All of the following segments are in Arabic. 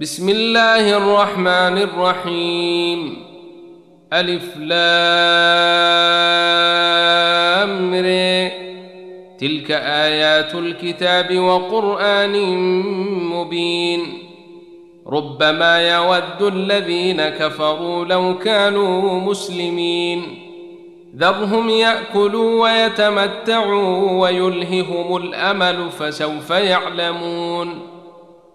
بسم الله الرحمن الرحيم. ألف لام ر. تلك آيات الكتاب وقرآن مبين. ربما يود الذين كفروا لو كانوا مسلمين. ذرهم يأكلوا ويتمتعوا ويلههم الأمل فسوف يعلمون.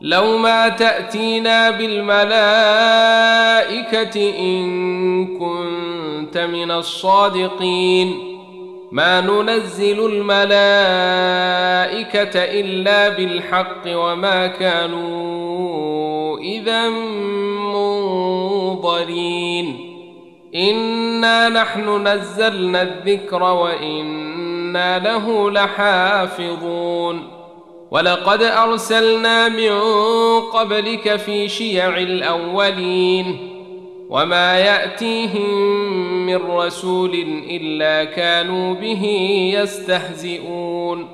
لو ما تأتينا بالملائكة إن كنت من الصادقين. ما ننزل الملائكة إلا بالحق وما كانوا إذا منظرين. إنا نحن نزلنا الذكر وإنا له لحافظون. ولقد أرسلنا من قبلك في شيع الأولين وما يأتيهم من رسول إلا كانوا به يستهزئون.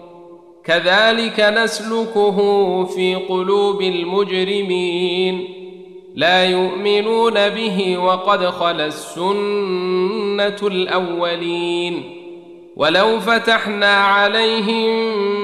كذلك نسلكه في قلوب المجرمين. لا يؤمنون به وقد خلا السنة الأولين. ولو فتحنا عليهم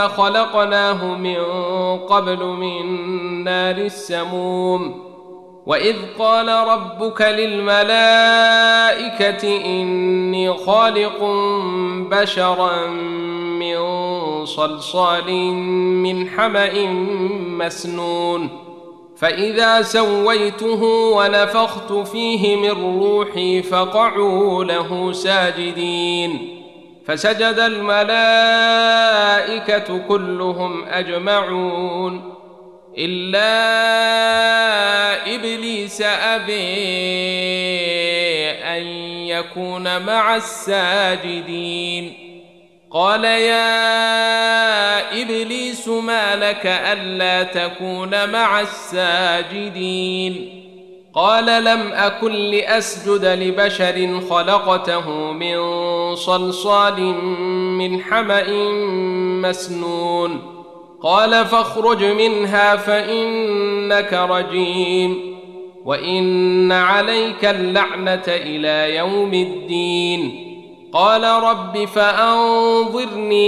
خلقناه من قبل من نار السموم. وإذ قال ربك للملائكة إني خالق بشرا من صلصال من حمأ مسنون. فإذا سويته ونفخت فيه من روحي فقعوا له ساجدين. فسجد الملائكة كلهم أجمعون. إلا إبليس أبي أن يكون مع الساجدين. قال يا إبليس ما لك ألا تكون مع الساجدين. قال لم أكن لأسجد لبشر خلقته من صلصال من حمأ مسنون. قال فاخرج منها فإنك رجيم. وإن عليك اللعنة إلى يوم الدين. قال رب فأنظرني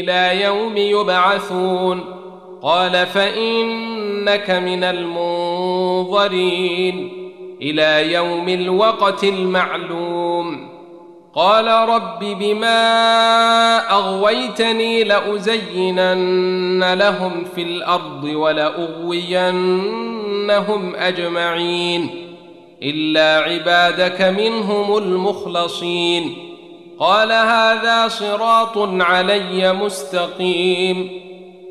إلى يوم يبعثون. قال فإنك من المنظرين إلى يوم الوقت المعلوم. قال رب بما أغويتني لأزينن لهم في الأرض ولأغوينهم أجمعين. إلا عبادك منهم المخلصين. قال هذا صراط علي مستقيم.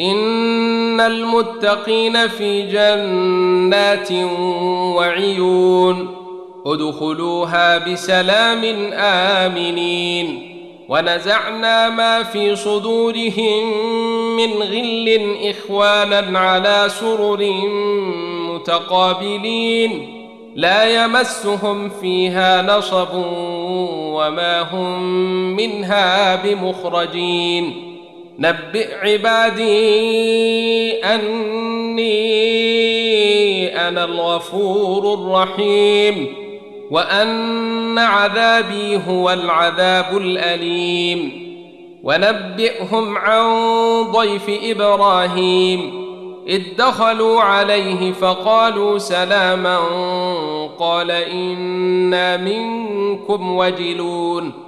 إن المتقين في جنات وعيون ادخلوها بسلام آمنين ونزعنا ما في صدورهم من غل إخوانا على سرر متقابلين لا يمسهم فيها نصب وما هم منها بمخرجين نبئ عبادي أني أنا الغفور الرحيم وأن عذابي هو العذاب الأليم. ونبئهم عن ضيف إبراهيم. إذ دخلوا عليه فقالوا سلاما قال إنا منكم وجلون.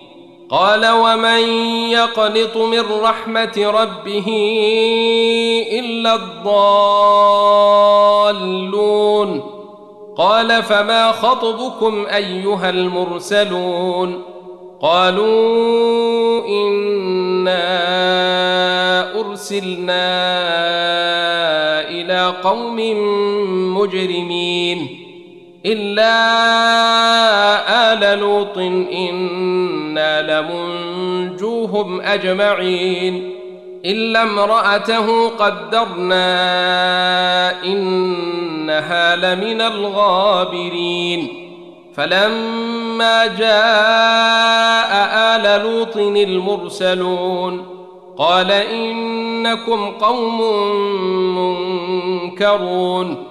قال ومن يقنط من رحمة ربه إلا الضالون قال فما خطبكم أيها المرسلون قالوا إنا أرسلنا إلى قوم مجرمين إلا ال لوط أنا لمنجوهم اجمعين الا امراته قدرنا انها لمن الغابرين فلما جاء ال لوط المرسلون قال انكم قوم منكرون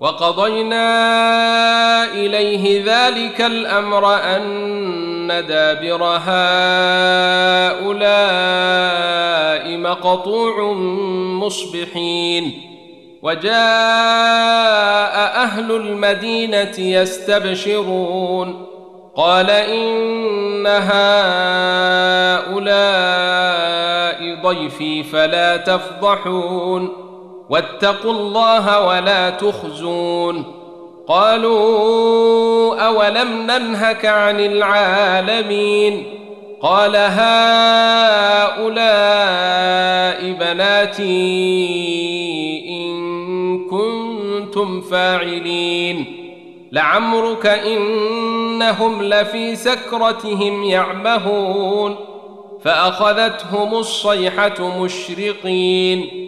وقضينا إليه ذلك الأمر أن دابر هؤلاء مقطوع مصبحين. وجاء أهل المدينة يستبشرون. قال إن هؤلاء ضيفي فلا تفضحون. واتقوا الله ولا تخزون. قالوا أولم ننهك عن العالمين؟ قال هؤلاء بناتي إن كنتم فاعلين. لعمرك إنهم لفي سكرتهم يعمهون. فأخذتهم الصيحة مشرقين.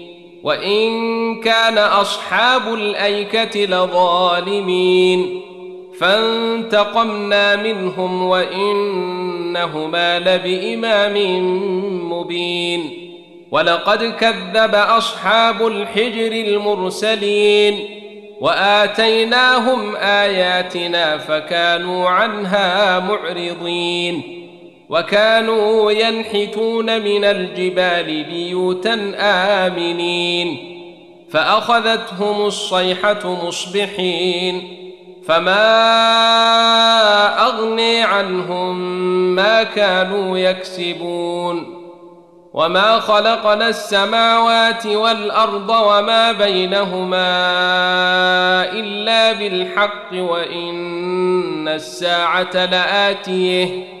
وإن كان أصحاب الأيكة لظالمين فانتقمنا منهم وإنهما لبإمام مبين ولقد كذب أصحاب الحجر المرسلين وآتيناهم آياتنا فكانوا عنها معرضين وكانوا ينحتون من الجبال بيوتا آمنين فأخذتهم الصيحة مصبحين فما أغني عنهم ما كانوا يكسبون وما خلقنا السماوات والأرض وما بينهما إلا بالحق وإن الساعة لآتيه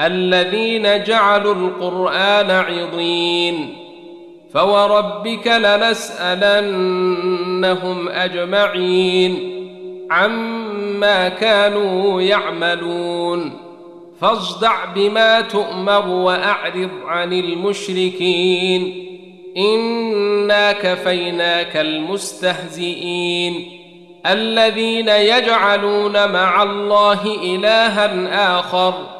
الذين جعلوا القرآن عضين. فوربك لنسألنهم أجمعين عما كانوا يعملون. فاصدع بما تؤمر وأعرض عن المشركين. إنا كفيناك المستهزئين. الذين يجعلون مع الله إلها آخر.